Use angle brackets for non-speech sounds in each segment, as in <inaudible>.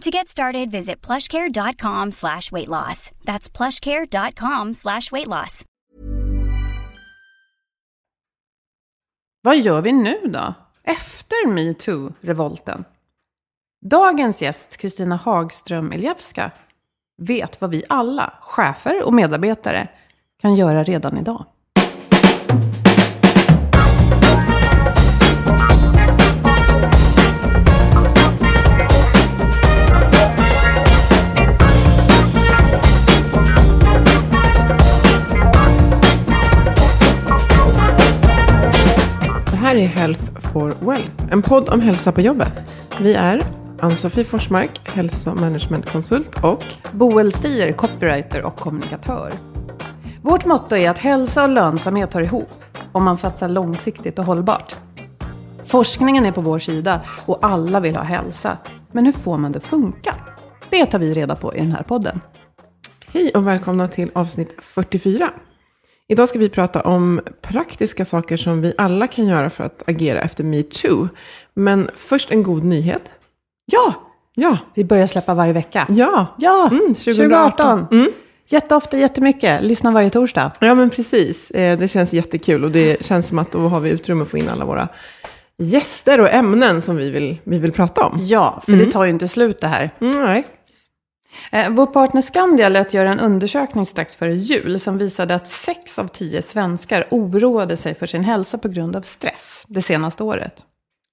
To get started, visit plushcare.com slash weight loss. That's plushcare.com slash weight loss. Vad gör vi nu då? Efter metoo-revolten? Dagens gäst, Kristina Hagström Eljevska, vet vad vi alla, chefer och medarbetare, kan göra redan idag. Här är Health for Wealth, en podd om hälsa på jobbet. Vi är Ann-Sofie Forsmark, hälsomanagementkonsult och Boel Stier, copywriter och kommunikatör. Vårt motto är att hälsa och lönsamhet hör ihop om man satsar långsiktigt och hållbart. Forskningen är på vår sida och alla vill ha hälsa. Men hur får man det funka? Det tar vi reda på i den här podden. hej och välkomna till avsnitt 44. Idag ska vi prata om praktiska saker som vi alla kan göra för att agera efter metoo. Men först en god nyhet. Ja! Ja, Vi börjar släppa varje vecka. ja, Ja, Mm, 2018. 2018. Mm. Jätteofta, jättemycket. Lyssna varje torsdag. ja men precis. Eh, Det känns jättekul och det känns som att då har vi utrymme att få in alla våra gäster och ämnen som vi vill, vi vill prata om. Ja, för det tar ju inte slut det här. Mm, nej. Eh, Vår partner Skandia lät göra en undersökning strax före jul som visade att sex av tio svenskar oroade sig för sin hälsa på grund av stress det senaste året.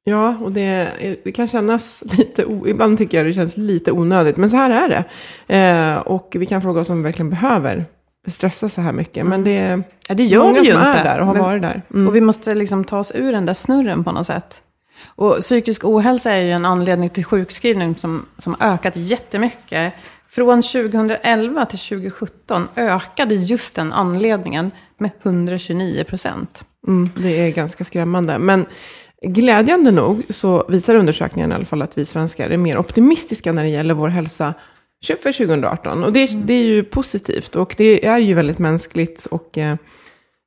Ja, och det, det kan kännas lite, ibland tycker jag det känns lite onödigt, men så här är det. Eh, och vi kan fråga oss om vi verkligen behöver stressa så här mycket, men det är Ja, det gör många vi ju som inte. är där och har men- varit där. Mm. Och vi måste liksom ta oss ur den där snurren på något sätt. Och psykisk ohälsa är ju en anledning till sjukskrivning som, som ökat jättemycket. Från 2011 till 2017 ökade just den anledningen med 129 procent. Mm, det är ganska skrämmande. Men glädjande nog så visar undersökningen i alla fall att vi svenskar är mer optimistiska när det gäller vår hälsa för 2018. Och det, det är ju positivt och det är ju väldigt mänskligt och eh,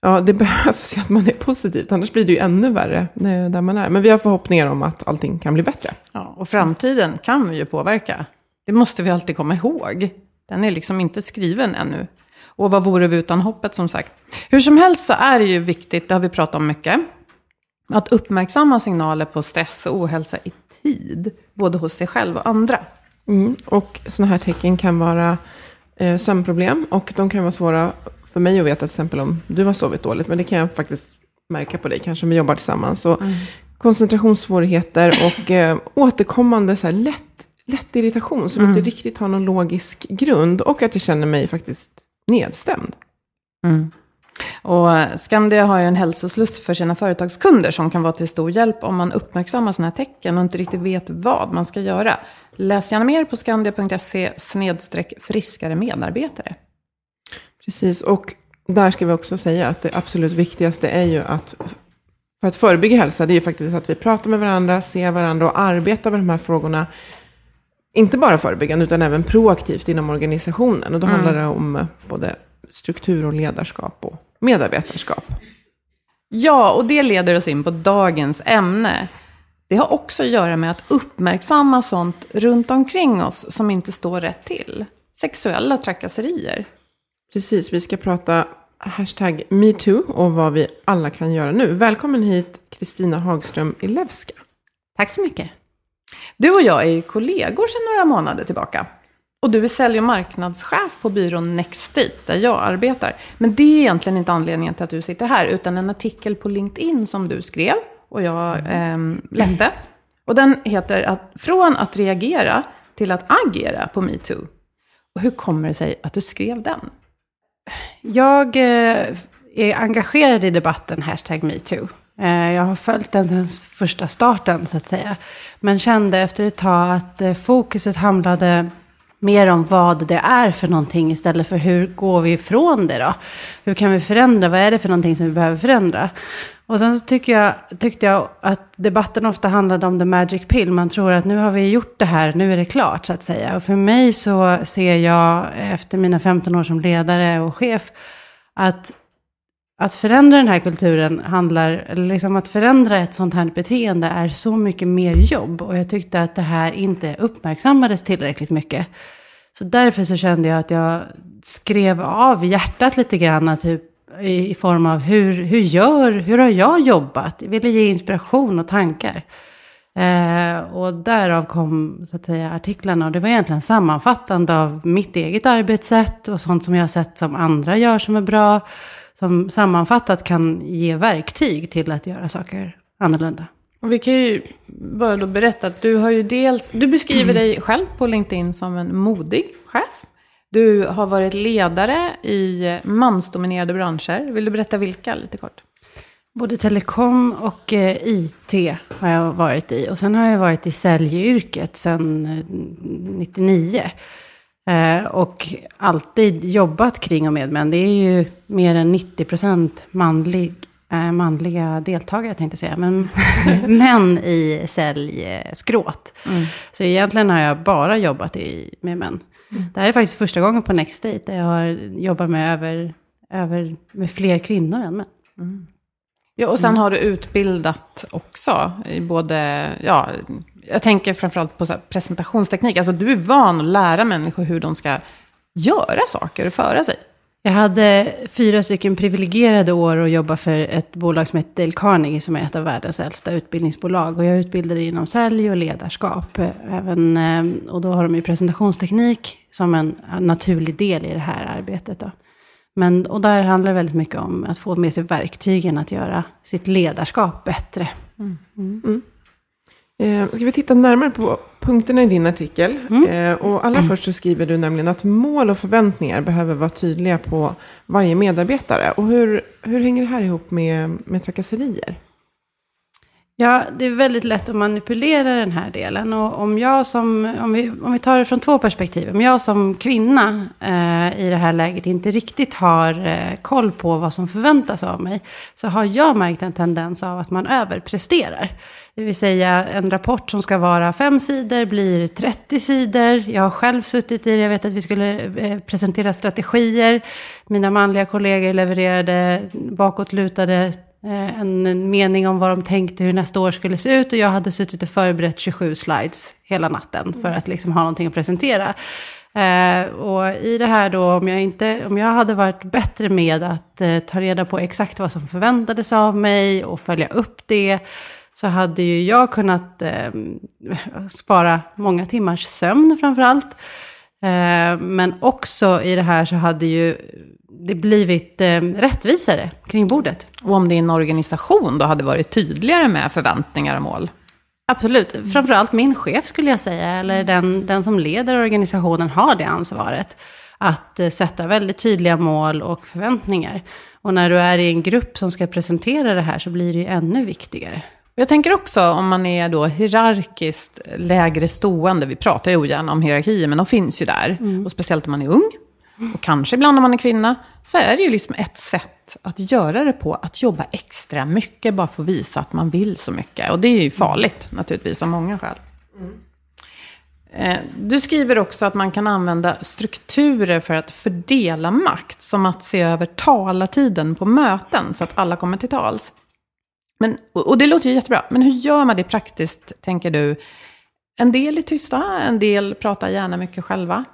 ja, det <laughs> behövs ju att man är positivt. Annars blir det ju ännu värre eh, där man är. Men vi har förhoppningar om att allting kan bli bättre. Ja, och framtiden kan vi ju påverka. Det måste vi alltid komma ihåg. Den är liksom inte skriven ännu. Och vad vore vi utan hoppet som sagt. Hur som helst så är det ju viktigt, det har vi pratat om mycket, att uppmärksamma signaler på stress och ohälsa i tid. Både hos sig själv och andra. Mm. Och sådana här tecken kan vara eh, sömnproblem och de kan vara svåra för mig att veta till exempel om du har sovit dåligt. Men det kan jag faktiskt märka på dig, kanske om vi jobbar tillsammans. Så koncentrationssvårigheter och eh, återkommande så här lätt, lätt irritation som inte riktigt har någon logisk grund. Och att jag känner mig faktiskt nedstämd. Och Skandia har ju en hälsosluss för sina företagskunder som kan vara till stor hjälp om man uppmärksammar sådana här tecken och inte riktigt vet vad man ska göra. Läs gärna mer på skandia.se snedstreck friskare medarbetare. Precis, och där ska vi också säga att det absolut viktigaste är ju att för att förebygga hälsa, det är ju faktiskt att vi pratar med varandra, ser varandra och arbetar med de här frågorna. Inte bara förebyggande, utan även proaktivt inom organisationen. Och då handlar det om både struktur och ledarskap och medarbetarskap. Ja, och det leder oss in på dagens ämne. Det har också att göra med att uppmärksamma sånt runt omkring oss som inte står rätt till. Sexuella trakasserier. Precis, vi ska prata hashtag metoo och vad vi alla kan göra nu. Välkommen hit Kristina Hagström Ilevska. Tack så mycket. Du och jag är kollegor sedan några månader tillbaka. Och du är sälj och marknadschef på byrån Nextdate, där jag arbetar. Men det är egentligen inte anledningen till att du sitter här, utan en artikel på LinkedIn som du skrev och jag eh, läste. Och den heter att, Från att reagera till att agera på metoo. Och hur kommer det sig att du skrev den? Jag eh, är engagerad i debatten hashtag metoo. Eh, jag har följt den sedan första starten så att säga. Men kände efter ett tag att eh, fokuset handlade mer om vad det är för någonting istället för hur går vi ifrån det då? Hur kan vi förändra? Vad är det för någonting som vi behöver förändra? Och sen så tycker jag, tyckte jag att debatten ofta handlade om the magic pill. Man tror att nu har vi gjort det här, nu är det klart så att säga. Och för mig så ser jag efter mina 15 år som ledare och chef att att förändra den här kulturen handlar, eller liksom att förändra ett sånt här beteende är så mycket mer jobb. Och jag tyckte att det här inte uppmärksammades tillräckligt mycket. Så därför så kände jag att jag skrev av hjärtat lite grann, typ i form av hur, hur, gör, hur har jag jobbat? Jag ville ge inspiration och tankar. Eh, och därav kom så att säga, artiklarna. Och det var egentligen sammanfattande av mitt eget arbetssätt och sånt som jag har sett som andra gör som är bra som sammanfattat kan ge verktyg till att göra saker annorlunda. Och vi kan ju bara då berätta att du har ju dels, du beskriver <clears throat> dig själv på LinkedIn som en modig chef. Du har varit ledare i mansdominerade branscher. Vill du berätta vilka lite kort? Både telekom och eh, IT har jag varit i. Och sen har jag varit i säljyrket sedan 99. Eh, Eh, och alltid jobbat kring och med män. Det är ju mer än 90 procent manlig, manliga deltagare, tänkte jag säga. Men <laughs> män i säljskråt. Mm. Så egentligen har jag bara jobbat i, med män. Mm. Det här är faktiskt första gången på Nextdate där jag har jobbat med, över, över, med fler kvinnor än män. Mm. Ja, och sen har du utbildat också i både, ja, jag tänker framförallt på presentationsteknik. Alltså du är van att lära människor hur de ska göra saker och föra sig. Jag hade fyra stycken privilegierade år att jobba för ett bolag som heter Dale Carnegie som är ett av världens äldsta utbildningsbolag. Och jag utbildade inom sälj och ledarskap. Även, eh, och då har de ju presentationsteknik som en naturlig del i det här arbetet. Då. Men, och där handlar det väldigt mycket om att få med sig verktygen att göra sitt ledarskap bättre. Mm. Mm. Eh, ska vi titta närmare på punkterna i din artikel? Mm. Eh, och allra först så skriver du nämligen att mål och förväntningar behöver vara tydliga på varje medarbetare. Och hur, hur hänger det här ihop med, med trakasserier? Ja, det är väldigt lätt att manipulera den här delen. Och om jag som, om vi, om vi tar det från två perspektiv. Om jag som kvinna eh, i det här läget inte riktigt har eh, koll på vad som förväntas av mig. Så har jag märkt en tendens av att man överpresterar. Det vill säga en rapport som ska vara fem sidor blir 30 sidor. Jag har själv suttit i det, jag vet att vi skulle eh, presentera strategier. Mina manliga kollegor levererade bakåtlutade en mening om vad de tänkte hur nästa år skulle se ut. Och jag hade suttit och förberett 27 slides hela natten för att liksom ha någonting att presentera. Eh, och i det här då, om jag, inte, om jag hade varit bättre med att eh, ta reda på exakt vad som förväntades av mig och följa upp det, så hade ju jag kunnat eh, spara många timmars sömn framför allt. Eh, men också i det här så hade ju det blivit eh, rättvisare kring bordet. Och om din organisation då hade varit tydligare med förväntningar och mål? Absolut. Framförallt min chef skulle jag säga, eller den, den som leder organisationen har det ansvaret. Att eh, sätta väldigt tydliga mål och förväntningar. Och när du är i en grupp som ska presentera det här så blir det ju ännu viktigare. Jag tänker också om man är då hierarkiskt lägre stående, vi pratar ju ogärna om hierarkier, men de finns ju där. Mm. Och speciellt om man är ung, och kanske ibland om man är kvinna, så är det ju liksom ett sätt att göra det på, att jobba extra mycket, bara för att visa att man vill så mycket. Och det är ju farligt naturligtvis, av många skäl. Mm. Du skriver också att man kan använda strukturer för att fördela makt. Som att se över talartiden på möten så att alla kommer till tals. Men, och det låter ju jättebra. Men hur gör man det praktiskt, tänker du? En del är tysta, en del pratar gärna mycket själva.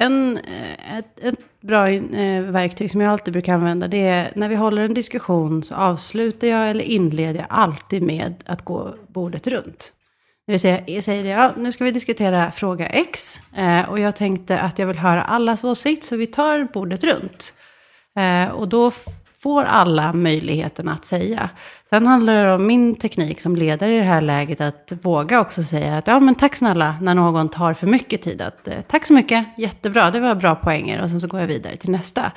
En, eh, ett, ett bra eh, verktyg som jag alltid brukar använda det är när vi håller en diskussion så avslutar jag eller inleder jag alltid med att gå bordet runt. Det vill säga, jag säger det, ja, nu ska vi diskutera fråga X eh, och jag tänkte att jag vill höra allas åsikt så vi tar bordet runt. Eh, och då får alla möjligheten att säga. Sen handlar det om min teknik som ledare i det här läget att våga också säga att ja men tack snälla när någon tar för mycket tid. Att, eh, tack så mycket, jättebra, det var bra poänger och sen så går jag vidare till nästa.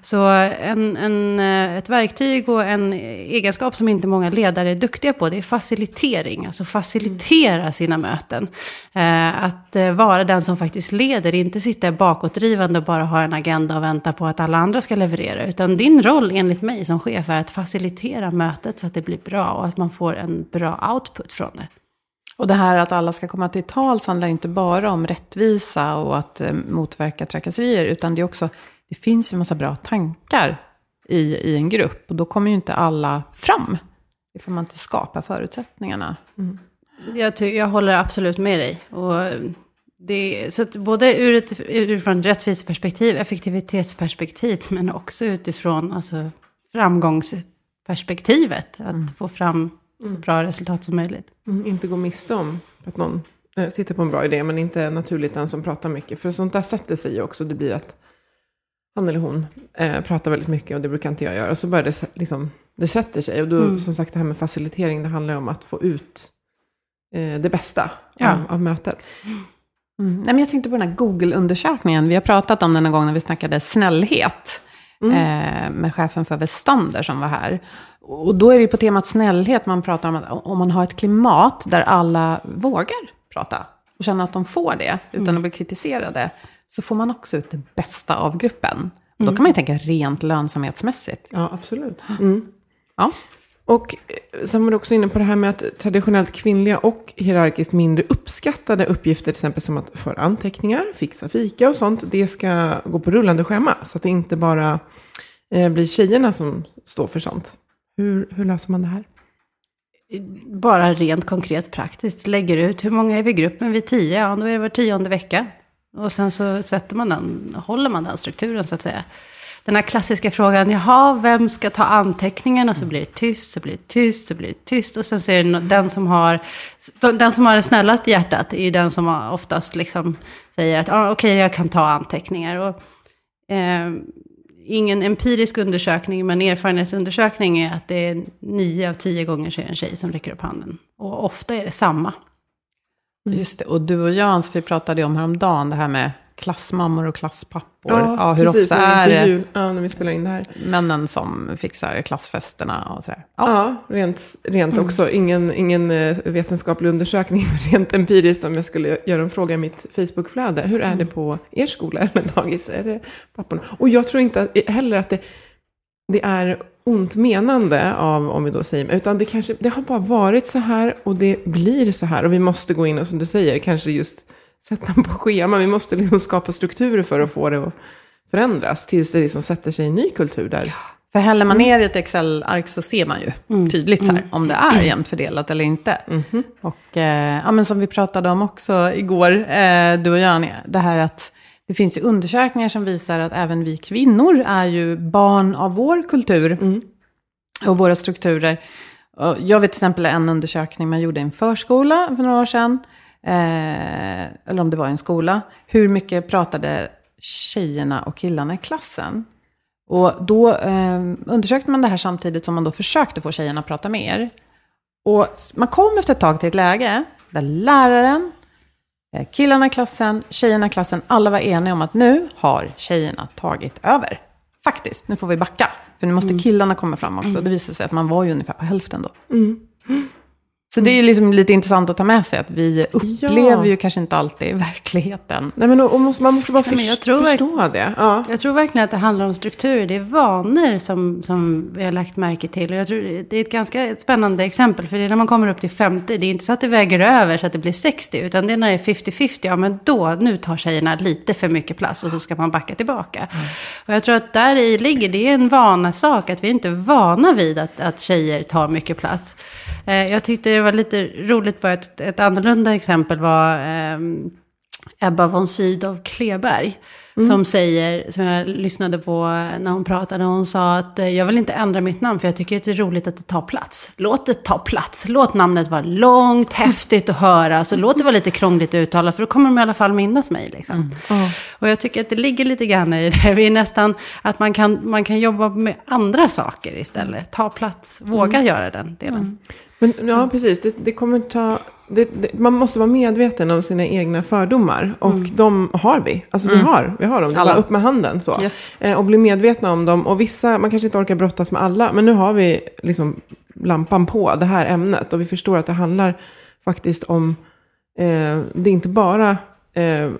Så en, en, eh, ett verktyg och en egenskap som inte många ledare är duktiga på det är facilitering. Alltså facilitera sina möten. Eh, att vara den som faktiskt leder, inte sitta bakåtdrivande och bara ha en agenda och vänta på att alla andra ska leverera. Utan din roll enligt mig som chef är att facilitera mötet att det blir bra och att man får en bra output från det. Och det här att alla ska komma till tals handlar inte bara om rättvisa och att eh, motverka trakasserier, utan det är också, det finns ju en massa bra tankar i, i en grupp. Och då kommer ju inte alla fram. Det får man inte skapa förutsättningarna. Jag, ty- jag håller absolut med dig. Och det, så både ur ett, utifrån ett rättviseperspektiv, effektivitetsperspektiv, men också utifrån alltså, framgångsperspektivet. Att få fram så bra resultat som möjligt. Mm, inte gå miste om att någon eh, sitter på en bra idé, men inte naturligt den som pratar mycket. För sånt där sätter sig ju också. Det blir att han eller hon eh, pratar väldigt mycket och det brukar inte jag göra. Och så börjar det, liksom, det sätter sig. Och då, som sagt, det här med facilitering, det handlar ju om att få ut eh, det bästa Ja. av, av mötet. Mm. Nej, men jag tänkte på den här Google-undersökningen. Vi har pratat om den en gång när vi snackade snällhet. Eh, med chefen för Vestander som var här. Och då är det ju på temat snällhet man pratar om att om man har ett klimat där alla vågar prata och känner att de får det utan att bli kritiserade, så får man också ut det bästa av gruppen. Och då kan man ju tänka rent lönsamhetsmässigt. Ja, absolut. Mm. Ja. Och eh, sen var du också inne på det här med att traditionellt kvinnliga och hierarkiskt mindre uppskattade uppgifter, till exempel som att föra anteckningar, fixa fika och sånt, det ska gå på rullande schema. Så att det inte bara eh, blir tjejerna som står för sånt. Hur, hur löser man det här? Bara rent konkret praktiskt. Lägger ut hur många är vi i gruppen? Vi är tio, ja då är det var tionde vecka. Och sen så sätter man den, håller man den strukturen så att säga. Den här klassiska frågan, jaha, vem ska ta anteckningarna? Så blir det tyst, så blir det tyst, så blir det tyst. Och sen så är det den som har, den som har det snällaste hjärtat är ju den som oftast liksom säger att, ah, okej, jag kan ta anteckningar. Och, eh, ingen empirisk undersökning, men erfarenhetsundersökning är att det är nio av tio gånger så är det en tjej som räcker upp handen. Och ofta är det samma. Just det, och du och jag, Hans, vi pratade ju om häromdagen det här med klassmammor och klasspappor. Ja, hur precis, ofta är det jul- Ja, när vi spelar in det här. männen som fixar klassfesterna och sådär? Ja, rent, rent också. Ingen, ingen eh, vetenskaplig undersökning, men <laughs> rent empiriskt om jag skulle göra en fråga i mitt Facebookflöde. Hur är det på er skola eller dagis? Är det papporna? Och jag tror inte heller att det, det är ont menande av, om vi då säger, utan det kanske, det har bara varit så här och det blir så här. Och vi måste gå in och som du säger, kanske just sätta på schema. Vi måste liksom skapa strukturer för att få det att förändras tills det liksom sätter sig i en ny kultur där. För häller man ner i ett Excel-ark så ser man ju tydligt så här, om det är jämnt fördelat eller inte. Och eh, ja, men som vi pratade om också igår, eh, du och jag, det här att det finns ju undersökningar som visar att även vi kvinnor är ju barn av vår kultur och våra strukturer. Jag vet till exempel en undersökning man gjorde i en förskola för några år sedan, eh, eller om det var en skola, hur mycket pratade tjejerna och killarna i klassen? Och då eh, undersökte man det här samtidigt som man då försökte få tjejerna att prata mer. Och man kom efter ett tag till ett läge där läraren, eh, killarna i klassen, tjejerna i klassen, alla var eniga om att nu har tjejerna tagit över. Faktiskt, nu får vi backa. För nu måste killarna komma fram också. Det visade sig att man var ju ungefär på hälften då. Så det är ju liksom lite intressant att ta med sig att vi upplever Ja. ju kanske inte alltid verkligheten. Nej, men och, och måste, man måste bara Nej, jag tror förstå det. Ja. Jag tror verkligen att det handlar om strukturer. Det är vanor som, som vi har lagt märke till. Och jag tror det är ett ganska spännande exempel. För det är när man kommer upp till 50. Det är inte så att det väger över så att det blir 60. Utan det är när det är 50-50. Ja, men då, nu tar tjejerna lite för mycket plats. Och så ska man backa tillbaka. Och jag tror att där i ligger, det är en vana sak. Att vi inte är vana vid att, att tjejer tar mycket plats. Eh, jag tyckte det var lite roligt, bara ett, ett annorlunda exempel var... ehm, Ebba von Sydow Kleberg. Som säger, som jag lyssnade på när hon pratade, hon sa att eh, jag vill inte ändra mitt namn för jag tycker att det är roligt att det tar plats. Låt det ta plats, låt namnet vara långt, häftigt att höra, så låt det vara lite krångligt att uttala för då kommer de i alla fall minnas mig. Liksom. Och jag tycker att det ligger lite grann i det, vi är nästan att man kan, man kan jobba med andra saker istället. Ta plats, våga göra den delen. Men ja, precis. Det, det kommer ta... Det, det, man måste vara medveten om sina egna fördomar. Och de har vi. Alltså vi har, vi har dem. Alla. upp med handen så. Yes. Eh, och bli medvetna om dem. Och vissa, man kanske inte orkar brottas med alla. Men nu har vi liksom lampan på det här ämnet. Och vi förstår att det handlar faktiskt om... Eh, det är inte bara eh,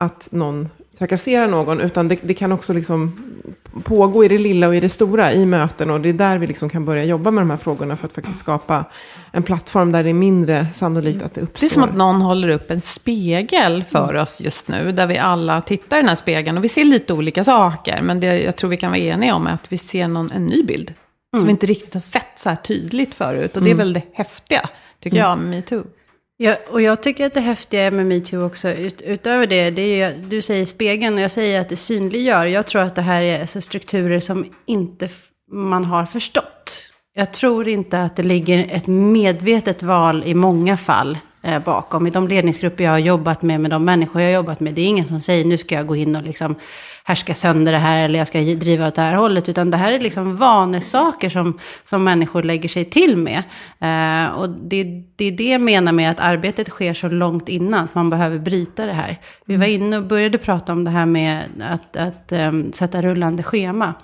att någon trakasserar någon. Utan det, det kan också liksom pågå i det lilla och i det stora i möten. Och det är där vi liksom kan börja jobba med de här frågorna för att faktiskt skapa en plattform där det är mindre sannolikt att det uppstår. Det är som att någon håller upp en spegel för oss just nu, där vi alla tittar i den här spegeln och vi ser lite olika saker. Men det jag tror vi kan vara eniga om är att vi ser någon, en ny bild. Som vi inte riktigt har sett så här tydligt förut. Och det är väl det häftiga, tycker jag, med metoo. Ja, och jag tycker att det häftiga med metoo också, ut, utöver det, det är ju, du säger spegeln och jag säger att det synliggör. Jag tror att det här är alltså strukturer som inte f- man har förstått. Jag tror inte att det ligger ett medvetet val i många fall Eh, bakom. I de ledningsgrupper jag har jobbat med, med de människor jag har jobbat med, det är ingen som säger nu ska jag gå in och liksom härska sönder det här eller jag ska driva åt det här hållet. Utan det här är liksom vanesaker som, som människor lägger sig till med. Eh, och det, det är det jag menar med att arbetet sker så långt innan, att man behöver bryta det här. Vi var inne och började prata om det här med att, att um, sätta rullande schema.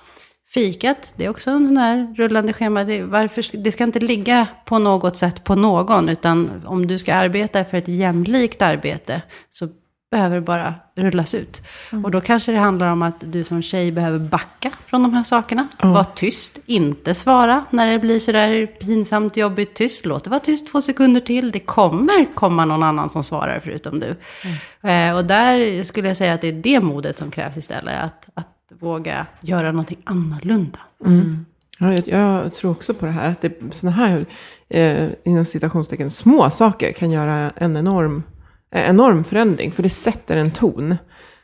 Fikat, det är också en sån här rullande schema. Det, varför, ska- det ska inte ligga på något sätt på någon, utan om du ska arbeta för ett jämlikt arbete så behöver det bara rullas ut. Och då kanske det handlar om att du som tjej behöver backa från de här sakerna. Var tyst, inte svara när det blir sådär pinsamt, jobbigt, tyst. Låt det vara tyst två sekunder till. Det kommer komma någon annan som svarar förutom du. Eh, och där skulle jag säga att det är det modet som krävs istället. Att, att våga göra någonting annorlunda. Ja, jag, jag tror också på det här. Att det, sådana här, eh, inom citationstecken, små saker kan göra en enorm, eh, enorm förändring. För det sätter en ton.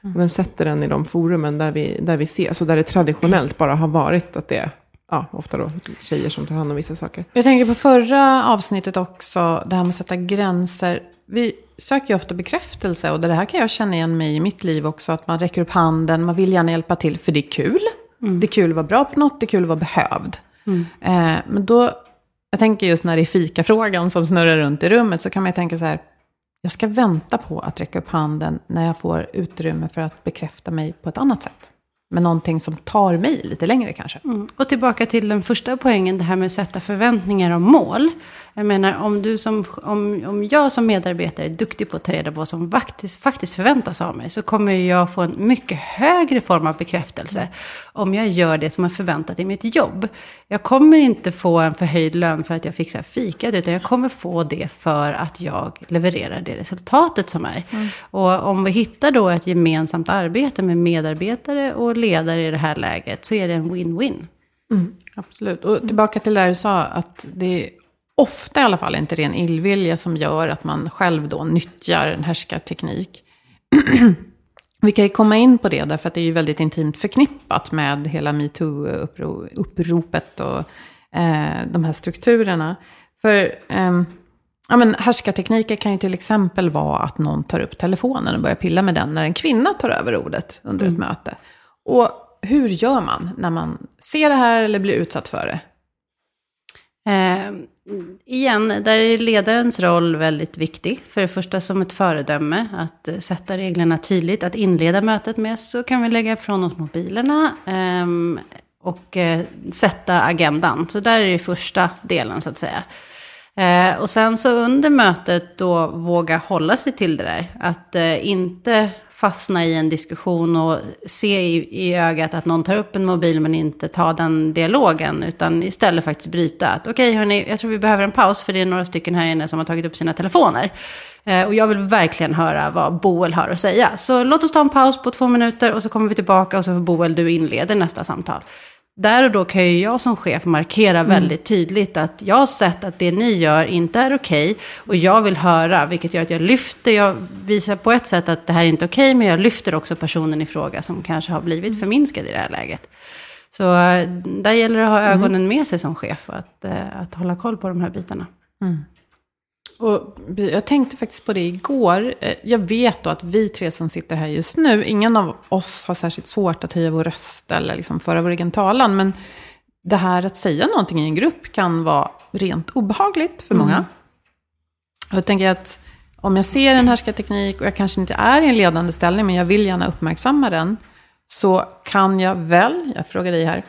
Och den sätter den i de forumen där vi, där vi ses. Och där det traditionellt bara har varit att det är, ja, ofta då tjejer som tar hand om vissa saker. Jag tänker på förra avsnittet också, det här med att sätta gränser. Vi söker ju ofta bekräftelse och det här kan jag känna igen mig i mitt liv också. Att man räcker upp handen, man vill gärna hjälpa till för det är kul. Det är kul att vara bra på något, det är kul att vara behövd. Eh, men då, jag tänker just när det är fikafrågan som snurrar runt i rummet så kan man ju tänka så här. Jag ska vänta på att räcka upp handen när jag får utrymme för att bekräfta mig på ett annat sätt. Med någonting som tar mig lite längre kanske. Och tillbaka till den första poängen, det här med att sätta förväntningar och mål. Jag menar, om, du som, om, om jag som medarbetare är duktig på att ta reda på vad som faktiskt, faktiskt förväntas av mig, så kommer jag få en mycket högre form av bekräftelse om jag gör det som är förväntat i mitt jobb. Jag kommer inte få en förhöjd lön för att jag fixar fikat, utan jag kommer få det för att jag levererar det resultatet som är. Och om vi hittar då ett gemensamt arbete med medarbetare och ledare i det här läget, så är det en win-win. Absolut. Och tillbaka till det du sa, att det är ofta i alla fall inte ren illvilja som gör att man själv då nyttjar en härskarteknik. <clears throat> Vi kan ju komma in på det, därför att det är ju väldigt intimt förknippat med hela metoo-uppropet och eh, de här strukturerna. För ehm, ja, men härskartekniker kan ju till exempel vara att någon tar upp telefonen och börjar pilla med den när en kvinna tar över ordet under ett möte. Och hur gör man när man ser det här eller blir utsatt för det? Eh, igen, där är ledarens roll väldigt viktig. För det första som ett föredöme, att eh, sätta reglerna tydligt, att inleda mötet med, så kan vi lägga ifrån oss mobilerna eh, och eh, sätta agendan. Så där är det första delen så att säga. Eh, och sen så under mötet då våga hålla sig till det där. Att eh, inte fastna i en diskussion och se i, i ögat att någon tar upp en mobil men inte ta den dialogen. Utan istället faktiskt bryta. Att okej okay, hörni, jag tror vi behöver en paus för det är några stycken här inne som har tagit upp sina telefoner. Eh, och jag vill verkligen höra vad Boel har att säga. Så låt oss ta en paus på två minuter och så kommer vi tillbaka och så får Boel du inleder nästa samtal där och då kan ju jag som chef markera mm. väldigt tydligt att jag har sett att det ni gör inte är okej. Okay, och jag vill höra, vilket gör att jag lyfter, jag visar på ett sätt att det här är inte okej, okay, men jag lyfter också personen i fråga som kanske har blivit förminskad i det här läget. Så eh, där gäller det att ha mm. ögonen med sig som chef och att, eh, att hålla koll på de här bitarna. Mm. Och jag tänkte faktiskt på det igår. Eh, jag vet då att vi tre som sitter här just nu, ingen av oss har särskilt svårt att höja vår röst eller liksom föra vår egen talan. Men det här att säga någonting i en grupp kan vara rent obehagligt för många. Mm. Och jag tänker att om jag ser en härskarteknik och jag kanske inte är i en ledande ställning, men jag vill gärna uppmärksamma den, så kan jag väl, jag frågar dig här,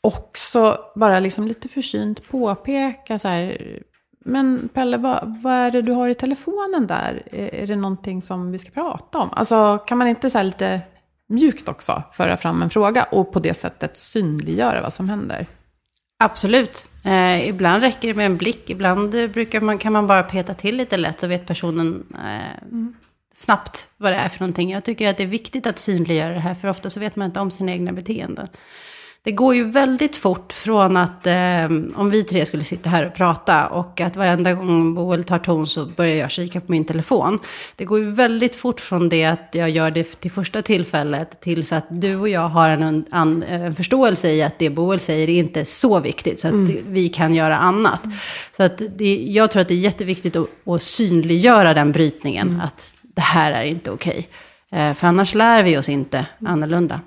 också bara liksom lite försynt påpeka så här, men Pelle, vad, vad, är det du har i telefonen där? Är, det någonting som vi ska prata om? Alltså, kan man inte så lite mjukt också föra fram en fråga och på det sättet synliggöra vad som händer? Absolut. Eh, ibland räcker det med en blick. Ibland brukar man, kan man bara peta till lite lätt så vet personen eh, mm. snabbt vad det är för någonting. Jag tycker att det är viktigt att synliggöra det här, för ofta så vet man inte om sina egna beteenden det går ju väldigt fort från att eh, om vi tre skulle sitta här och prata och att varenda gång Boel tar ton så börjar jag kika på min telefon. Det går ju väldigt fort från det att jag gör det till första tillfället tills att du och jag har en, en, en förståelse i att det Boel säger är inte så viktigt så att mm. vi kan göra annat. Mm. Så att det, jag tror att det är jätteviktigt att, att synliggöra den brytningen, mm. att det här är inte okej. Eh, för annars lär vi oss inte annorlunda.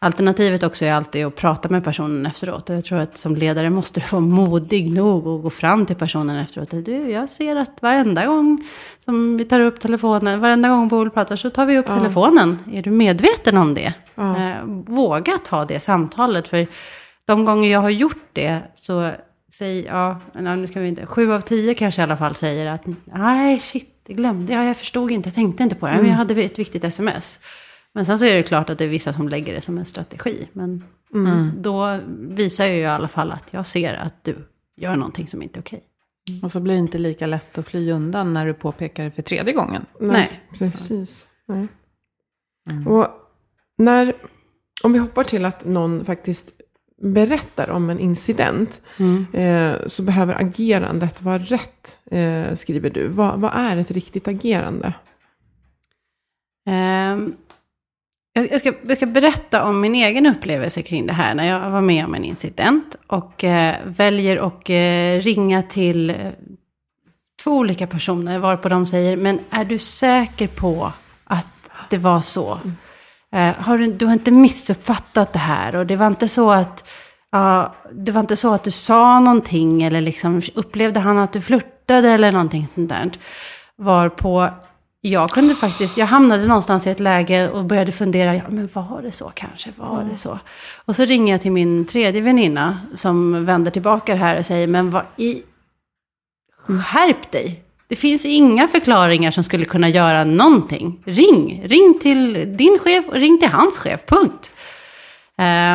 Alternativet också är alltid att prata med personen efteråt. Jag tror att som ledare måste du vara modig nog och gå fram till personen efteråt. Du, jag ser att varenda gång som vi tar upp telefonen, varenda gång Boel pratar så tar vi upp ja. telefonen. Är du medveten om det? Ja. Eh, våga ta det samtalet. För de gånger jag har gjort det så säger, ja, nu ska vi inte, sju av tio kanske i alla fall säger att nej, shit, det glömde jag, jag förstod inte, jag tänkte inte på det, mm. men jag hade ett viktigt sms. Men sen så är det klart att det är vissa som lägger det som en strategi. Men mm. då visar jag ju i alla fall att jag ser att du gör någonting som inte är okej. Mm. Och så blir det inte lika lätt att fly undan när du påpekar det för tredje gången. Nej, Nej. precis. Nej. Mm. Och när, om vi hoppar till att någon faktiskt berättar om en incident, mm. eh, så behöver agerandet vara rätt, eh, skriver du. Vad, vad, är ett riktigt agerande? Um, jag ska, jag ska berätta om min egen upplevelse kring det här när jag var med om en incident och eh, väljer att eh, ringa till eh, två olika personer varpå de säger, men är du säker på att det var så? Mm. har du, du har inte missuppfattat det här och det var inte så att Ja, det var inte så att du sa någonting eller liksom upplevde han att du flörtade eller någonting sånt där. Varpå jag kunde faktiskt, jag hamnade någonstans i ett läge och började fundera, ja men var det så kanske, var det så? Och så ringer jag till min tredje väninna som vänder tillbaka här och säger, men vad i, skärp dig! Det finns inga förklaringar som skulle kunna göra någonting. Ring, ring till din chef och ring till hans chef, punkt.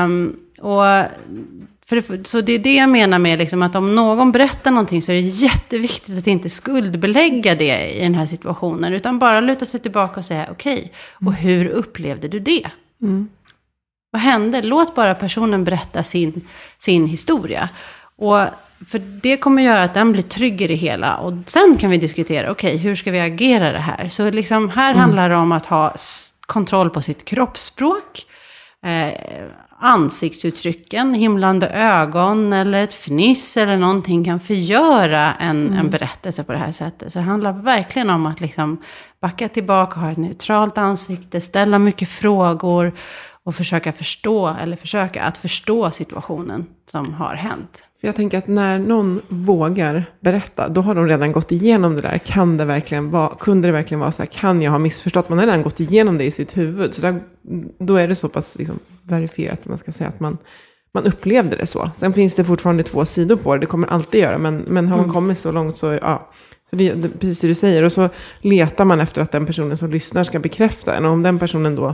Um, och för, så det är det jag menar med liksom att om någon berättar någonting så är det jätteviktigt att inte skuldbelägga det i den här situationen. Utan bara luta sig tillbaka och säga okej, okay, och hur upplevde du det? Mm. Vad hände? Låt bara personen berätta sin, sin historia. Och för det kommer göra att den blir trygg i det hela. Och sen kan vi diskutera, okej, okay, hur ska vi agera det här? Så liksom här mm. handlar det om att ha kontroll på sitt kroppsspråk. Eh, ansiktsuttrycken, himlande ögon eller ett fniss eller någonting kan förgöra en, mm. en berättelse på det här sättet. Så det handlar verkligen om att liksom backa tillbaka, ha ett neutralt ansikte, ställa mycket frågor och försöka förstå, eller försöka att förstå situationen som har hänt. För jag tänker att när någon vågar berätta, då har de redan gått igenom det där. Kan det verkligen vara, kunde det verkligen vara så här, kan jag ha missförstått? Man har redan gått igenom det i sitt huvud. Så där, då är det så pass liksom, verifierat, man ska säga, att man, man upplevde det så. Sen finns det fortfarande två sidor på det, det kommer alltid göra, men, men har man Mm. kommit så långt så, ja. Så det, det, precis det du säger, och så letar man efter att den personen som lyssnar ska bekräfta en. Och om den personen då,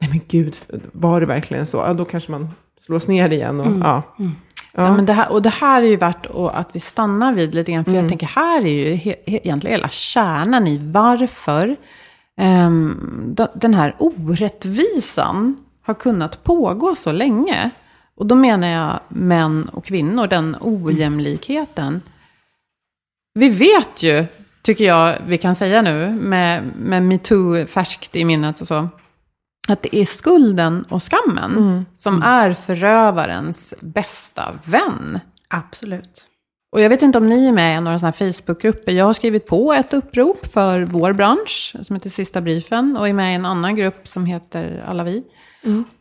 nej men gud, var det verkligen så? Ja, då kanske man slås ner igen. Och, Mm. ja. Ja. men det här, och det här är ju värt att, vi stannar vid lite grann. För jag tänker, här är ju he, he, egentligen hela kärnan i varför d- den här orättvisan har kunnat pågå så länge. Och då menar jag män och kvinnor, den ojämlikheten. Vi vet ju, tycker jag vi kan säga nu, med, med metoo färskt i minnet och så, att det är skulden och skammen som är förövarens bästa vän. Absolut. Och jag vet inte om ni är med i några sådana här Facebookgrupper. Jag har skrivit på ett upprop för vår bransch, som heter Sista briefen, och är med i en annan grupp som heter Alla vi.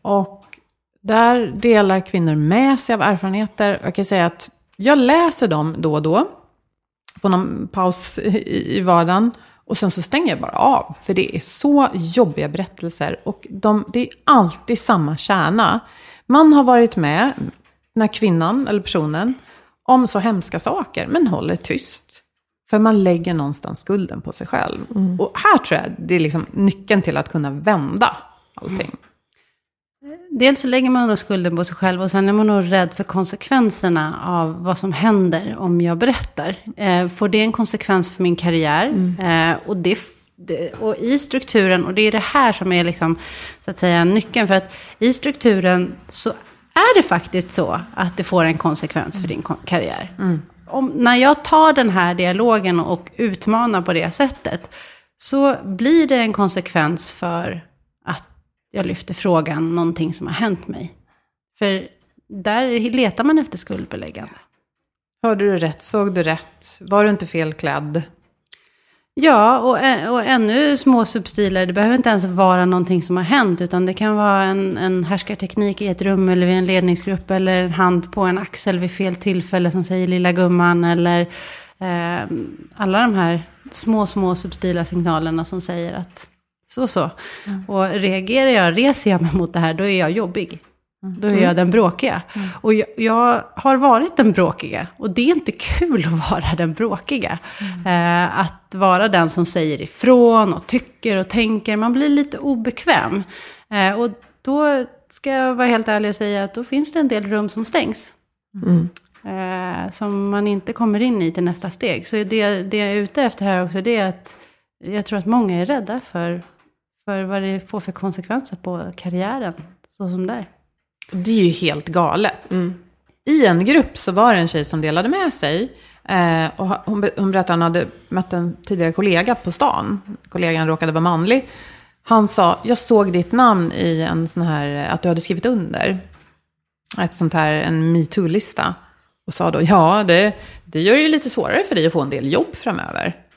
Och där delar kvinnor med sig av erfarenheter. Jag kan säga att jag läser dem då och då, på någon paus i, i vardagen. Och sen så stänger jag bara av, för det är så jobbiga berättelser. Och de, det är alltid samma kärna. Man har varit med, när kvinnan eller personen, om så hemska saker, men håller tyst. För man lägger någonstans skulden på sig själv. Och här tror jag det är liksom nyckeln till att kunna vända allting. Dels så lägger man nog skulden på sig själv och sen är man nog rädd för konsekvenserna av vad som händer om jag berättar. Eh, får det en konsekvens för min karriär? Eh, och, det, och i strukturen, och det är det här som är liksom, så att säga nyckeln, för att i strukturen så är det faktiskt så att det får en konsekvens för din karriär. Om, när jag tar den här dialogen och utmanar på det sättet, så blir det en konsekvens för jag lyfter frågan, någonting som har hänt mig. För där letar man efter skuldbeläggande. Hörde du rätt? Såg du rätt? Var du inte felklädd? Ja, och, ä- och ännu små substiler, det behöver inte ens vara någonting som har hänt, utan det kan vara en, en härskarteknik i ett rum eller vid en ledningsgrupp, eller en hand på en axel vid fel tillfälle som säger lilla gumman, eller eh, alla de här små, små subtila signalerna som säger att så, så. Och reagerar jag, reser jag mig mot det här, då är jag jobbig. Då är jag den bråkiga. Och jag, jag har varit den bråkiga. Och det är inte kul att vara den bråkiga. Eh, att vara den som säger ifrån och tycker och tänker. Man blir lite obekväm. Eh, och då ska jag vara helt ärlig och säga att då finns det en del rum som stängs. Eh, som man inte kommer in i till nästa steg. Så det, det jag är ute efter här också, det är att jag tror att många är rädda för, för vad det får för konsekvenser på karriären. Så som det är. Det är ju helt galet. I en grupp så var det en tjej som delade med sig. Eh, och hon, hon berättade att hon hade mött en tidigare kollega på stan. Kollegan råkade vara manlig. Han sa, jag såg ditt namn i en sån här, att du hade skrivit under. Ett sånt här, en metoo-lista. Och sa då, ja, det, det gör det ju lite svårare för dig att få en del jobb framöver.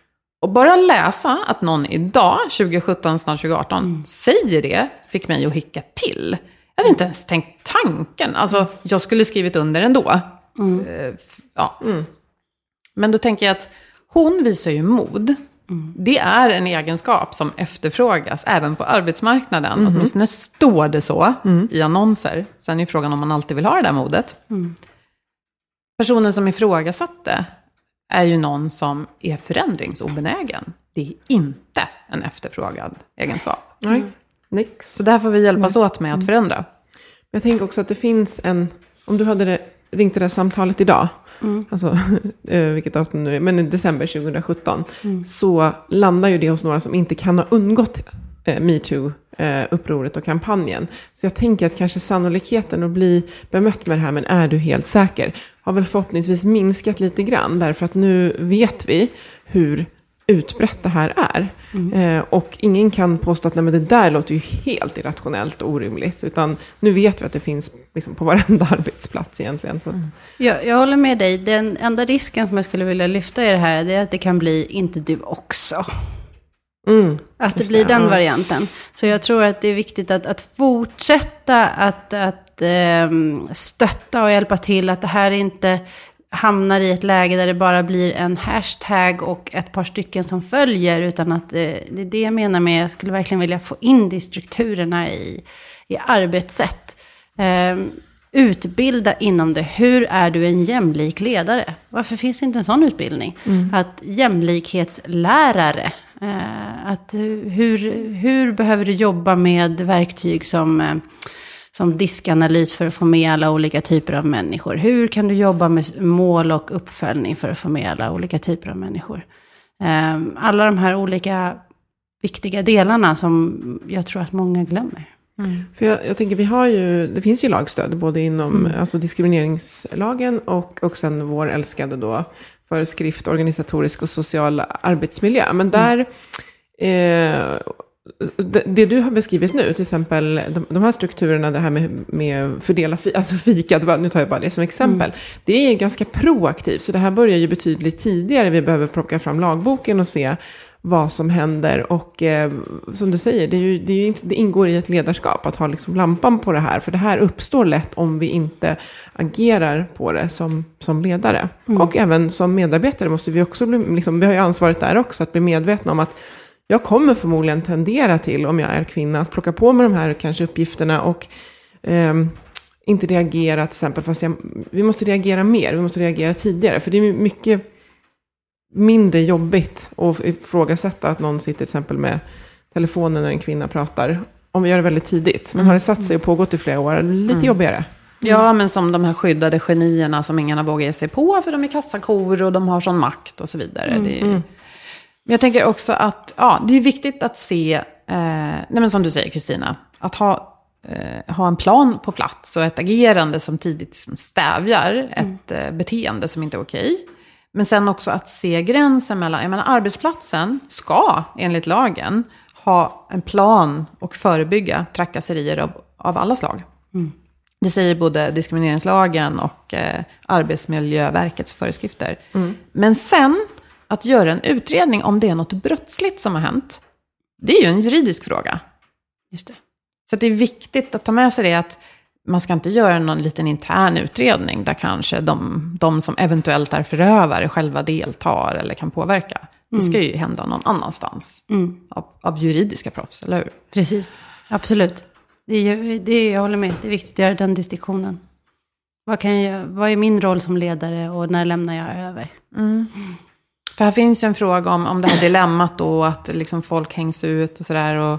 Och bara läsa att någon idag, 2017, snart 2018, säger det, fick mig att hicka till. Jag hade inte ens tänkt tanken. Alltså, jag skulle skrivit under ändå. Eh, f- ja. Men då tänker jag att hon visar ju mod. Det är en egenskap som efterfrågas även på arbetsmarknaden. Åtminstone står det så i annonser. Sen är frågan om man alltid vill ha det där modet. Personen som ifrågasatte är ju någon som är förändringsobenägen. Det är inte en efterfrågad egenskap. Nej, nix. Så där får vi hjälpas åt med att förändra. Jag tänker också att det finns en, om du hade ringt det där samtalet idag, alltså <laughs> eh, vilket datum nu är, men i december 2017, så landar ju det hos några som inte kan ha undgått eh, metoo-upproret och kampanjen. Så jag tänker att kanske sannolikheten att bli bemött med det här, men är du helt säker, har väl förhoppningsvis minskat lite grann, därför att nu vet vi hur utbrett det här är. Eh, och ingen kan påstå att Nej, men det där låter ju helt irrationellt och orimligt. Utan nu vet vi att det finns liksom, på varenda <laughs> arbetsplats egentligen. Så. att- Jag, jag håller med dig. Den enda risken som jag skulle vilja lyfta i det här, det är att det kan bli inte du också. Mm. Att det blir det, den varianten. Så jag tror att det är viktigt att, att fortsätta att, att ehm, stötta och hjälpa till. Att det här inte hamnar i ett läge där det bara blir en hashtag och ett par stycken som följer. Utan att eh, det är det jag menar med, jag skulle verkligen vilja få in det i strukturerna i, i arbetssätt. Ehm, utbilda inom det. Hur är du en jämlik ledare? Varför finns inte en sån utbildning? Att jämlikhetslärare. Eh, att hur, hur behöver du jobba med verktyg som, eh, som diskanalys för att få med alla olika typer av människor? Hur kan du jobba med mål och uppföljning för att få med alla olika typer av människor? Eh, alla de här olika viktiga delarna som jag tror att många glömmer. För jag, jag tänker, vi har ju, det finns ju lagstöd både inom alltså diskrimineringslagen och, och sen vår älskade då föreskrift organisatorisk och social arbetsmiljö. Men där, eh, det, det du har beskrivit nu, till exempel de, de här strukturerna, det här med, med fördela fi, <laughs> alltså fika, nu tar jag bara det som exempel. Det är ganska proaktivt, så det här börjar ju betydligt tidigare. Vi behöver plocka fram lagboken och se vad som händer. Och eh, som du säger, det, är ju, det, inte, det ingår i ett ledarskap att ha liksom lampan på det här. För det här uppstår lätt om vi inte agerar på det som, som ledare. Och även som medarbetare måste vi också bli, liksom, vi har ju ansvaret där också, att bli medvetna om att jag kommer förmodligen tendera till, om jag är kvinna, att plocka på mig de här kanske uppgifterna och ehm, inte reagera till exempel, fast jag, vi måste reagera mer, vi måste reagera tidigare, för det är mycket mindre jobbigt att ifrågasätta att någon sitter till exempel med telefonen när en kvinna pratar, om vi gör det väldigt tidigt. Men har det satt sig och pågått i flera år, lite jobbigare. Ja, men som de här skyddade genierna som ingen har vågat ge sig på för de är kassakor och de har sån makt och så vidare. Är ju... Men jag tänker också att ja, det är viktigt att se, eh, nej men som du säger Kristina, att ha, eh, ha en plan på plats och ett agerande som tidigt som stävjar ett eh, beteende som inte är okej. Men sen också att se gränsen mellan, jag menar arbetsplatsen ska enligt lagen ha en plan och förebygga trakasserier av, av alla slag. Det säger både diskrimineringslagen och eh, Arbetsmiljöverkets föreskrifter. Men sen, att göra en utredning om det är något brottsligt som har hänt, det är ju en juridisk fråga. Just det. Så det är viktigt att ta med sig det att man ska inte göra någon liten intern utredning där kanske de, de som eventuellt är förövare själva deltar eller kan påverka. Det ska ju hända någon annanstans av, av juridiska proffs, eller hur? Precis, absolut. Det det jag håller med, det är viktigt att göra den distinktionen. Vad, kan jag, vad är min roll som ledare och när lämnar jag över? För här finns ju en fråga om, om det här dilemmat då, att liksom folk hängs ut och sådär.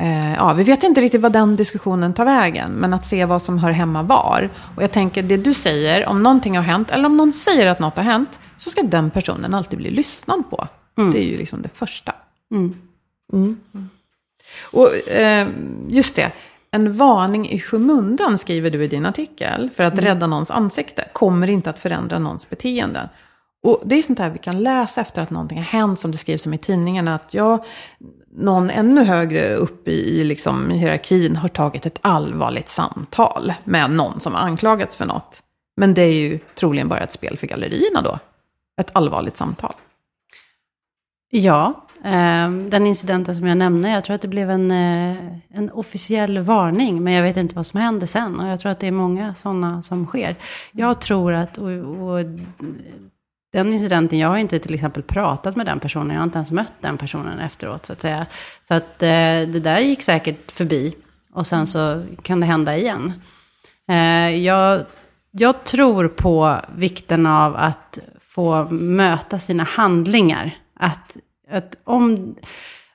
Eh, ja, vi vet inte riktigt vad den diskussionen tar vägen, men att se vad som hör hemma var. Och jag tänker, det du säger, om någonting har hänt, eller om någon säger att något har hänt, så ska den personen alltid bli lyssnad på. Det är ju liksom det första. Och eh, just det, en varning i skymundan skriver du i din artikel för att rädda någons ansikte kommer inte att förändra någons beteenden. Och det är sånt här vi kan läsa efter att någonting har hänt, som det skrivs om i tidningarna, att ja, någon ännu högre upp i, liksom hierarkin har tagit ett allvarligt samtal med någon som har anklagats för något. Men det är ju troligen bara ett spel för gallerierna då. Ett allvarligt samtal. Ja, Ehm, den incidenten som jag nämnde, jag tror att det blev en, eh, en officiell varning, men jag vet inte vad som hände sen. Och jag tror att det är många sådana som sker. Jag tror att, och, och den incidenten, jag har inte till exempel pratat med den personen, jag har inte ens mött den personen efteråt så att säga. Så att eh, det där gick säkert förbi och sen så kan det hända igen. Eh, jag, jag tror på vikten av att få möta sina handlingar. Att, att om,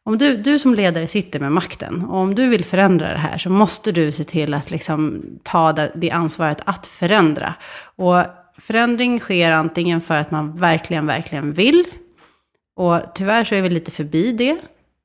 om du, du som ledare sitter med makten och om du vill förändra det här så måste du se till att liksom ta det, det ansvaret att förändra. Och förändring sker antingen för att man verkligen, verkligen vill. Och tyvärr så är vi lite förbi det.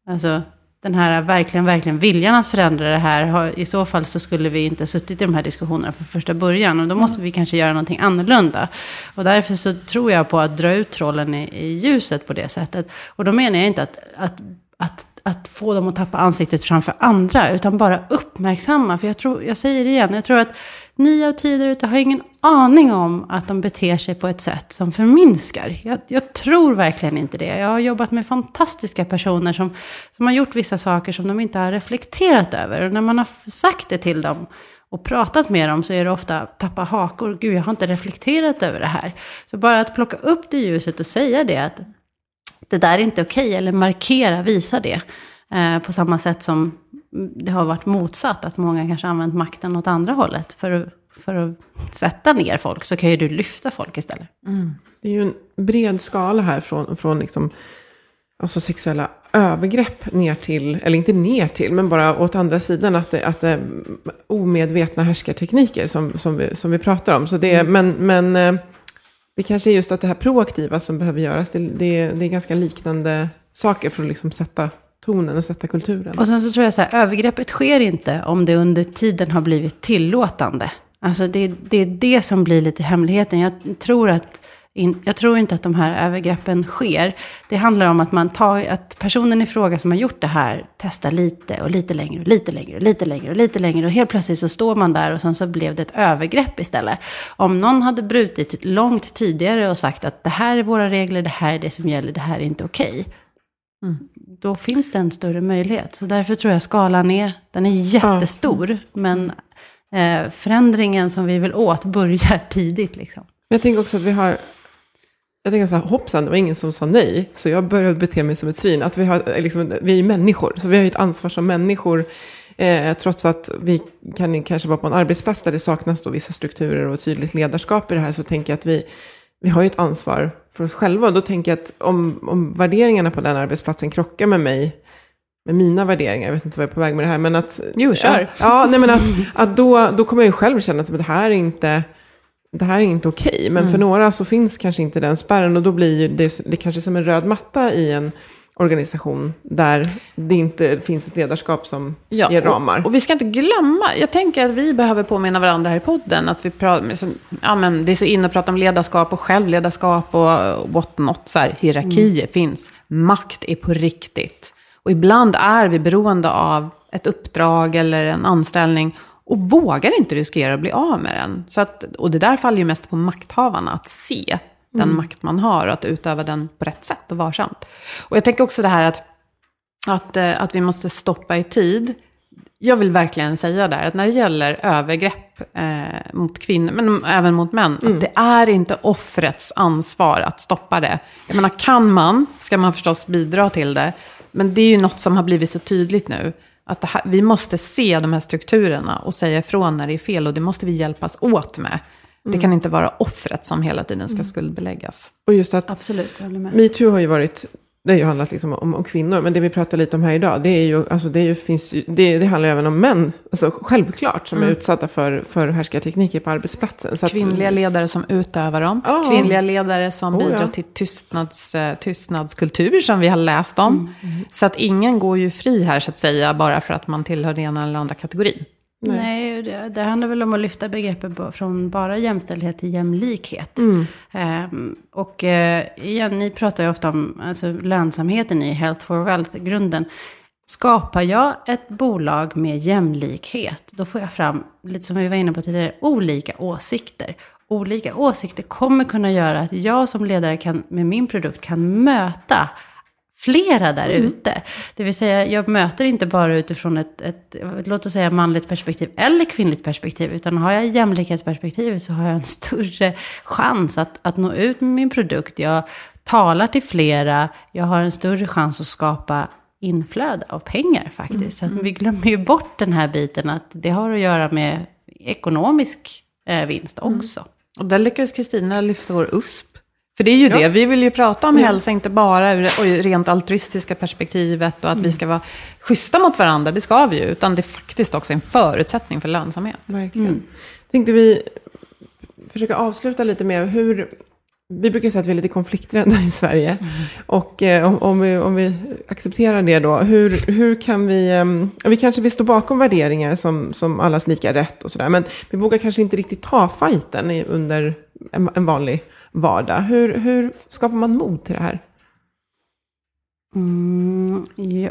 Alltså den här verkligen, verkligen viljan att förändra det här. Har, I så fall så skulle vi inte suttit i de här diskussionerna från första början. Och då måste vi kanske göra någonting annorlunda. Och därför så tror jag på att dra ut trollen i, i ljuset på det sättet. Och då menar jag inte att, att, att, att få dem att tappa ansiktet framför andra. Utan bara uppmärksamma. För jag, tror, jag säger det igen, jag tror att nio av tio där ute har ingen aning om att de beter sig på ett sätt som förminskar. Jag, jag tror verkligen inte det. Jag har jobbat med fantastiska personer som, som har gjort vissa saker som de inte har reflekterat över. Och när man har sagt det till dem och pratat med dem så är det ofta tappa hakor. Gud, jag har inte reflekterat över det här. Så bara att plocka upp det i ljuset och säga det att det där är inte okej, eller markera, visa det. Eh, på samma sätt som det har varit motsatt, att många kanske använt makten åt andra hållet för, för att sätta ner folk så kan ju du lyfta folk istället. Det är ju en bred skala här från, från liksom, alltså sexuella övergrepp ner till, eller inte ner till, men bara åt andra sidan, att det, att det är omedvetna härskartekniker som, som, vi, som vi pratar om. Så det, är- Men, men eh, det kanske är just att det här proaktiva som behöver göras, det, det, det är ganska liknande saker för att liksom sätta tonen och sätta kulturen. Och sen så tror jag så här, övergreppet sker inte om det under tiden har blivit tillåtande. Alltså det, det är det som blir lite hemligheten. Jag tror, att, in, jag tror inte att de här övergreppen sker. Det handlar om att, man tar, att personen i fråga som har gjort det här testar lite och lite längre och lite längre och lite längre och lite längre. Och helt plötsligt så står man där och sen så blev det ett övergrepp istället. Om någon hade brutit långt tidigare och sagt att det här är våra regler, det här är det som gäller, det här är inte okej då finns det en större möjlighet. Så därför tror jag skalan är, den är jättestor. Men eh, förändringen som vi vill åt börjar <laughs> tidigt. Liksom. Men jag tänker också att vi har, jag tänker så här, hoppsan, det var ingen som sa nej, så jag började bete mig som ett svin. Att vi, har, eh, liksom, vi är ju människor, så vi har ju ett ansvar som människor. Eh, trots att vi kan kanske vara på en arbetsplats där det saknas då vissa strukturer och tydligt ledarskap i det här, så tänker jag att vi, vi har ju ett ansvar för oss själva. Och då tänker jag att om, om värderingarna på den arbetsplatsen krockar med mig, med mina värderingar, jag vet inte vad jag är på väg med det här, men att... Jo, kör. Ja, ja nej, men att, att då, då kommer jag ju själv känna att det här är inte det här är inte okej. Men Mm. för några så finns kanske inte den spärren och då blir det, det kanske som en röd matta i en organisation där det inte finns ett ledarskap som ger ramar. Och, och vi ska inte glömma, jag tänker att vi behöver påminna varandra här i podden, att vi pratar, liksom, ja, men det är så inne att prata om ledarskap och självledarskap och what not, så här, hierarkier finns, makt är på riktigt. Och ibland är vi beroende av ett uppdrag eller en anställning och vågar inte riskera att bli av med den. Så att, och det där faller ju mest på makthavarna, att se den makt man har och att utöva den på rätt sätt och varsamt. Och jag tänker också det här att att, eh, att vi måste stoppa i tid. Jag vill verkligen säga där att när det gäller övergrepp eh, mot kvinnor, men även mot män, att det är inte offrets ansvar att stoppa det. Jag menar, kan man, ska man förstås bidra till det. Men det är ju något som har blivit så tydligt nu. Att här, vi måste se de här strukturerna och säga ifrån när det är fel. Och det måste vi hjälpas åt med. Det kan inte vara offret som hela tiden ska skuldbeläggas. Och just att Absolut, jag håller med. metoo har ju varit, det har ju handlat liksom om, om kvinnor, men det vi pratar lite om här idag, det är ju, alltså det, är ju, finns ju, det, det handlar ju även om män, alltså självklart, som är utsatta för, för härskartekniker på arbetsplatsen. Så att- Kvinnliga ledare som utövar dem. Ja. Kvinnliga ledare som Oh, bidrar ja. till tystnads, eh, tystnadskultur som vi har läst om. Så att ingen går ju fri här så att säga bara för att man tillhör den ena eller andra kategorin. Nej, det, det handlar väl om att lyfta begreppet från bara jämställdhet till jämlikhet. Ehm, och eh, igen, ni pratar ju ofta om alltså, lönsamheten i Health for Wealth-grunden. Skapar jag ett bolag med jämlikhet, då får jag fram, lite som vi var inne på tidigare, olika åsikter. Olika åsikter kommer kunna göra att jag som ledare kan, med min produkt kan möta flera där ute. Det vill säga, jag möter inte bara utifrån ett, ett, låt oss säga manligt perspektiv eller kvinnligt perspektiv, utan har jag jämlikhetsperspektivet så har jag en <laughs> större chans att, att nå ut med min produkt. Jag talar till flera, jag har en större chans att skapa inflöde av pengar faktiskt. Så att vi glömmer ju bort den här biten att det har att göra med ekonomisk eh, vinst också. Och där lyckades Kristina lyfta vår USP. För det är ju det, vi vill ju prata om hälsa, inte bara ur det rent altruistiska perspektivet och att vi ska vara schyssta mot varandra, det ska vi ju, utan det är faktiskt också en förutsättning för lönsamhet. Verkligen. Tänkte vi försöka avsluta lite med hur, vi brukar säga att vi är lite konflikträdda i Sverige. Och eh, om, om, vi, om vi accepterar det då, hur, hur kan vi, eh, vi kanske vill stå bakom värderingar som, som allas lika rätt och sådär, men vi vågar kanske inte riktigt ta fighten under en, en vanlig vardag. Hur, hur skapar man mod till det här? Mm, ja,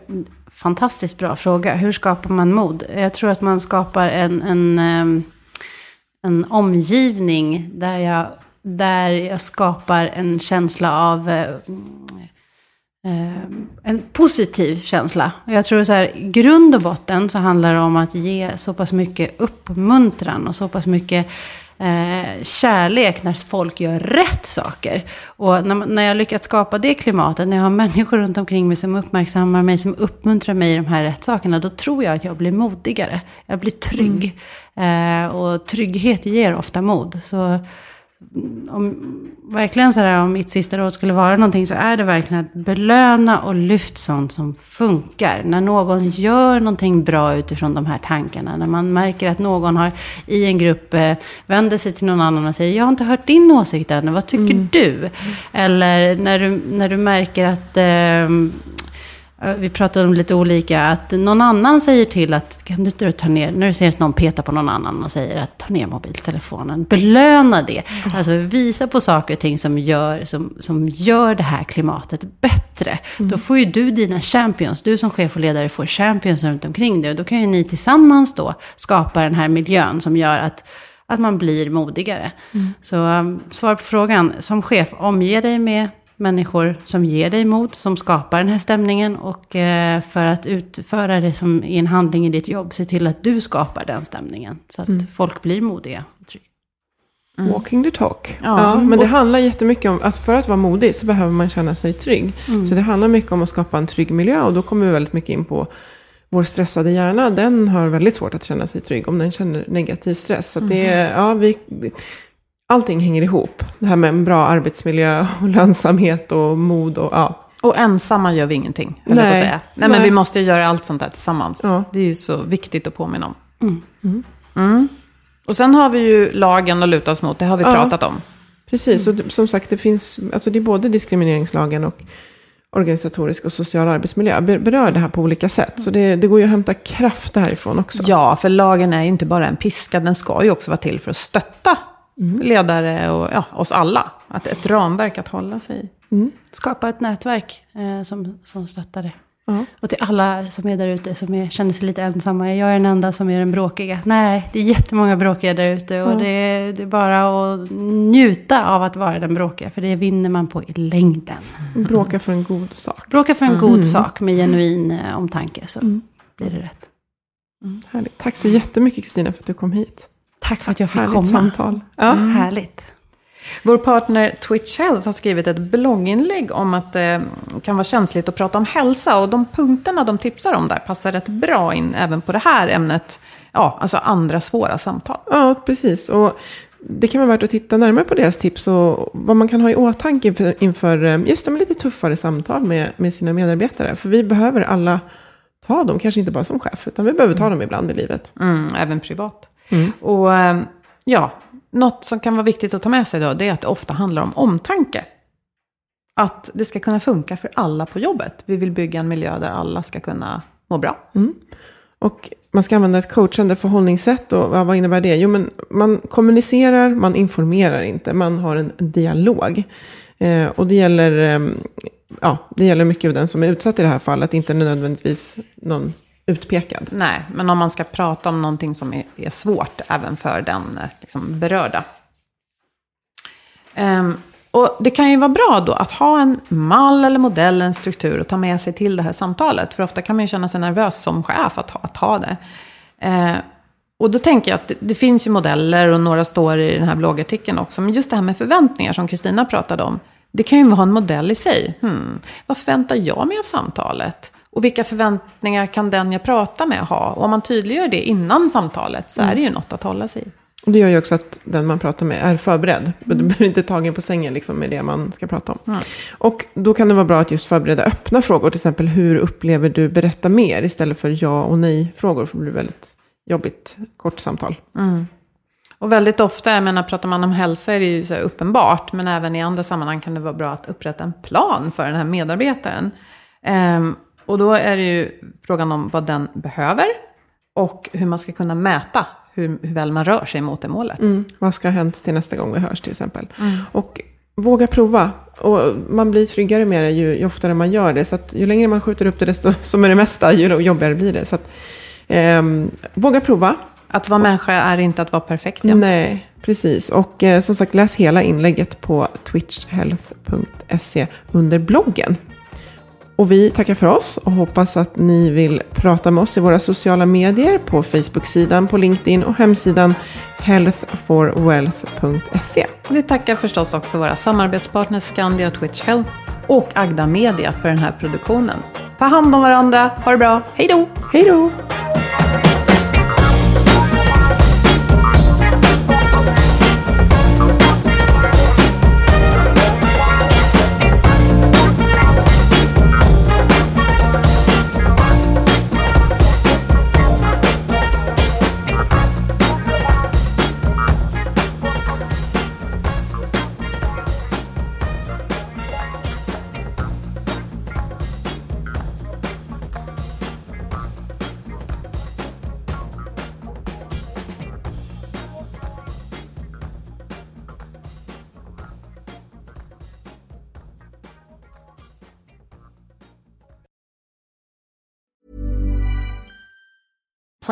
fantastiskt bra fråga. Hur skapar man mod? Jag tror att man skapar en, en, en omgivning där jag, där jag skapar en känsla av eh, en positiv känsla. Jag tror så här, grund och botten så handlar det om att ge så pass mycket uppmuntran och så pass mycket eh, kärlek när folk gör rätt saker. Och när, när jag lyckats skapa det klimatet, när jag har människor runt omkring mig som uppmärksammar mig, som uppmuntrar mig i de här rätt sakerna, då tror jag att jag blir modigare. Jag blir trygg. Mm. Eh, och trygghet ger ofta mod. Så om, verkligen så här, om mitt sista råd skulle vara någonting så är det verkligen att belöna och lyft sånt som funkar. När någon gör någonting bra utifrån de här tankarna. När man märker att någon har i en grupp eh, vänder sig till någon annan och säger jag har inte hört din åsikt ännu, vad tycker mm. du? Eller när du, när du märker att eh, vi pratade om lite olika, att någon annan säger till att, kan du ta ner, när du ser att någon petar på någon annan och säger att ta ner mobiltelefonen, belöna det. Mm. Alltså visa på saker och ting som gör, som, som gör det här klimatet bättre. Mm. Då får ju du dina champions, du som chef och ledare får champions runt omkring dig. Och då kan ju ni tillsammans då skapa den här miljön som gör att att man blir modigare. Mm. Så um, svar på frågan, som chef, omge dig med människor som ger dig mod, som skapar den här stämningen. Och eh, för att utföra det som i en handling i ditt jobb, se till att du skapar den stämningen. Så att mm. folk blir modiga. Mm. Walking the talk. Ja, ja, men det handlar jättemycket om att för att vara modig så behöver man känna sig trygg. Mm. Så det handlar mycket om att skapa en trygg miljö och då kommer vi väldigt mycket in på vår stressade hjärna. Den har väldigt svårt att känna sig trygg om den känner negativ stress. Så det är, mm. ja, vi, allting hänger ihop. Det här med en bra arbetsmiljö och <laughs> lönsamhet och mod och ja. Och ensamma gör vi ingenting, höll Nej. jag på att säga. Nej, Nej, men vi måste göra allt sånt där tillsammans. Ja. Det är ju så viktigt att påminna om. Mm. Mm. Mm. Och sen har vi ju lagen att luta oss mot, det har vi ja. pratat om. Precis, och som sagt det finns, alltså det är både diskrimineringslagen och organisatorisk och social arbetsmiljö berör det här på olika sätt. Så det, det går ju att hämta kraft därifrån också. Ja, för lagen är ju inte bara en piska, den ska ju också vara till för att stötta mm. ledare och ja, oss alla. Att ett ramverk att hålla sig i. Mm. Skapa ett nätverk eh, som, som stöttar det. Uh-huh. Och till alla som är där ute som är, känner sig lite ensamma. Jag är den enda som är den bråkiga. Nej, det är jättemånga bråkiga där ute. Och det, är, det är bara att njuta av att vara den bråkiga. För det vinner man på i längden. Bråka för en god sak. Bråka för en mm. god sak med genuin eh, omtanke. Så mm. blir det rätt. Mm. Härligt. Tack så jättemycket Kristina för att du kom hit. Tack för att jag fick Härligt komma. samtal. Ja. Mm. Härligt. Vår partner Twitch Health har skrivit ett blogginlägg om att det kan vara känsligt att prata om hälsa. Och de punkterna de tipsar om där passar rätt bra in även på det här ämnet. Ja, alltså andra svåra samtal. Ja, precis. Och det kan vara värt att titta närmare på deras tips och vad man kan ha i åtanke inför, inför eh, just de lite tuffare samtal med, med sina medarbetare. För vi behöver alla ta dem, kanske inte bara som chef, utan vi behöver ta dem ibland i livet. Mm, även privat. Mm. Och ehm, ja, något som kan vara viktigt att ta med sig då, det är att det ofta handlar om omtanke. Att det ska kunna funka för alla på jobbet. Vi vill bygga en miljö där alla ska kunna må bra. Mm. Och man ska använda ett coachande förhållningssätt. Och vad innebär det? Jo, men man kommunicerar, man informerar inte. Man har en dialog. Eh, och det gäller, eh, ja, det gäller mycket av den som är utsatt i det här fallet. Inte nödvändigtvis någon utpekad. Nej, men om man ska prata om någonting som är, är svårt även för den eh, liksom, berörda. Um, och det kan ju vara bra då att ha en mall eller modell, en struktur och ta med sig till det här samtalet. För ofta kan man ju känna sig nervös som chef att ha, att ha det. Uh, och då tänker jag att det, det, finns ju modeller och några står i den här bloggartikeln också. Men just det här med förväntningar som Kristina pratade om. Det kan ju vara en modell i sig. Hmm, vad förväntar jag mig av samtalet? Och vilka förväntningar kan den jag pratar med ha? Och om man tydliggör det innan samtalet så är det ju något att hålla sig i. Och det gör ju också att den man pratar med är förberedd. Mm. Du blir inte tagen på sängen liksom med det man ska prata om. Mm. Och då kan det vara bra att just förbereda öppna frågor. Till exempel hur upplever du berätta mer istället för ja och nej-frågor. För det blir väldigt jobbigt kort samtal. Mm. Och väldigt ofta, jag menar, pratar man om hälsa är det ju så uppenbart. Men även i andra sammanhang kan det vara bra att upprätta en plan för den här medarbetaren. Um, och då är det ju frågan om vad den behöver och hur man ska kunna mäta hur, hur väl man rör sig mot det målet. Mm. Vad ska ha hänt till nästa gång vi hörs till exempel. Mm. Och våga prova. Och man blir tryggare med det ju, ju oftare man gör det. Så att ju längre man skjuter upp det, desto <laughs> som är det mesta, ju jobbigare blir det. Så att, eh, våga prova. Att vara människa är inte att vara perfekt jämt. Nej, precis. Och eh, som sagt, läs hela inlägget på twitchhealth.se under bloggen. Och vi tackar för oss och hoppas att ni vill prata med oss i våra sociala medier på Facebook-sidan, på LinkedIn och hemsidan healthforwealth.se. Vi tackar förstås också våra samarbetspartners Skandia och Twitch Health och Agda Media för den här produktionen. Ta hand om varandra, ha det bra, hej då! Hej då!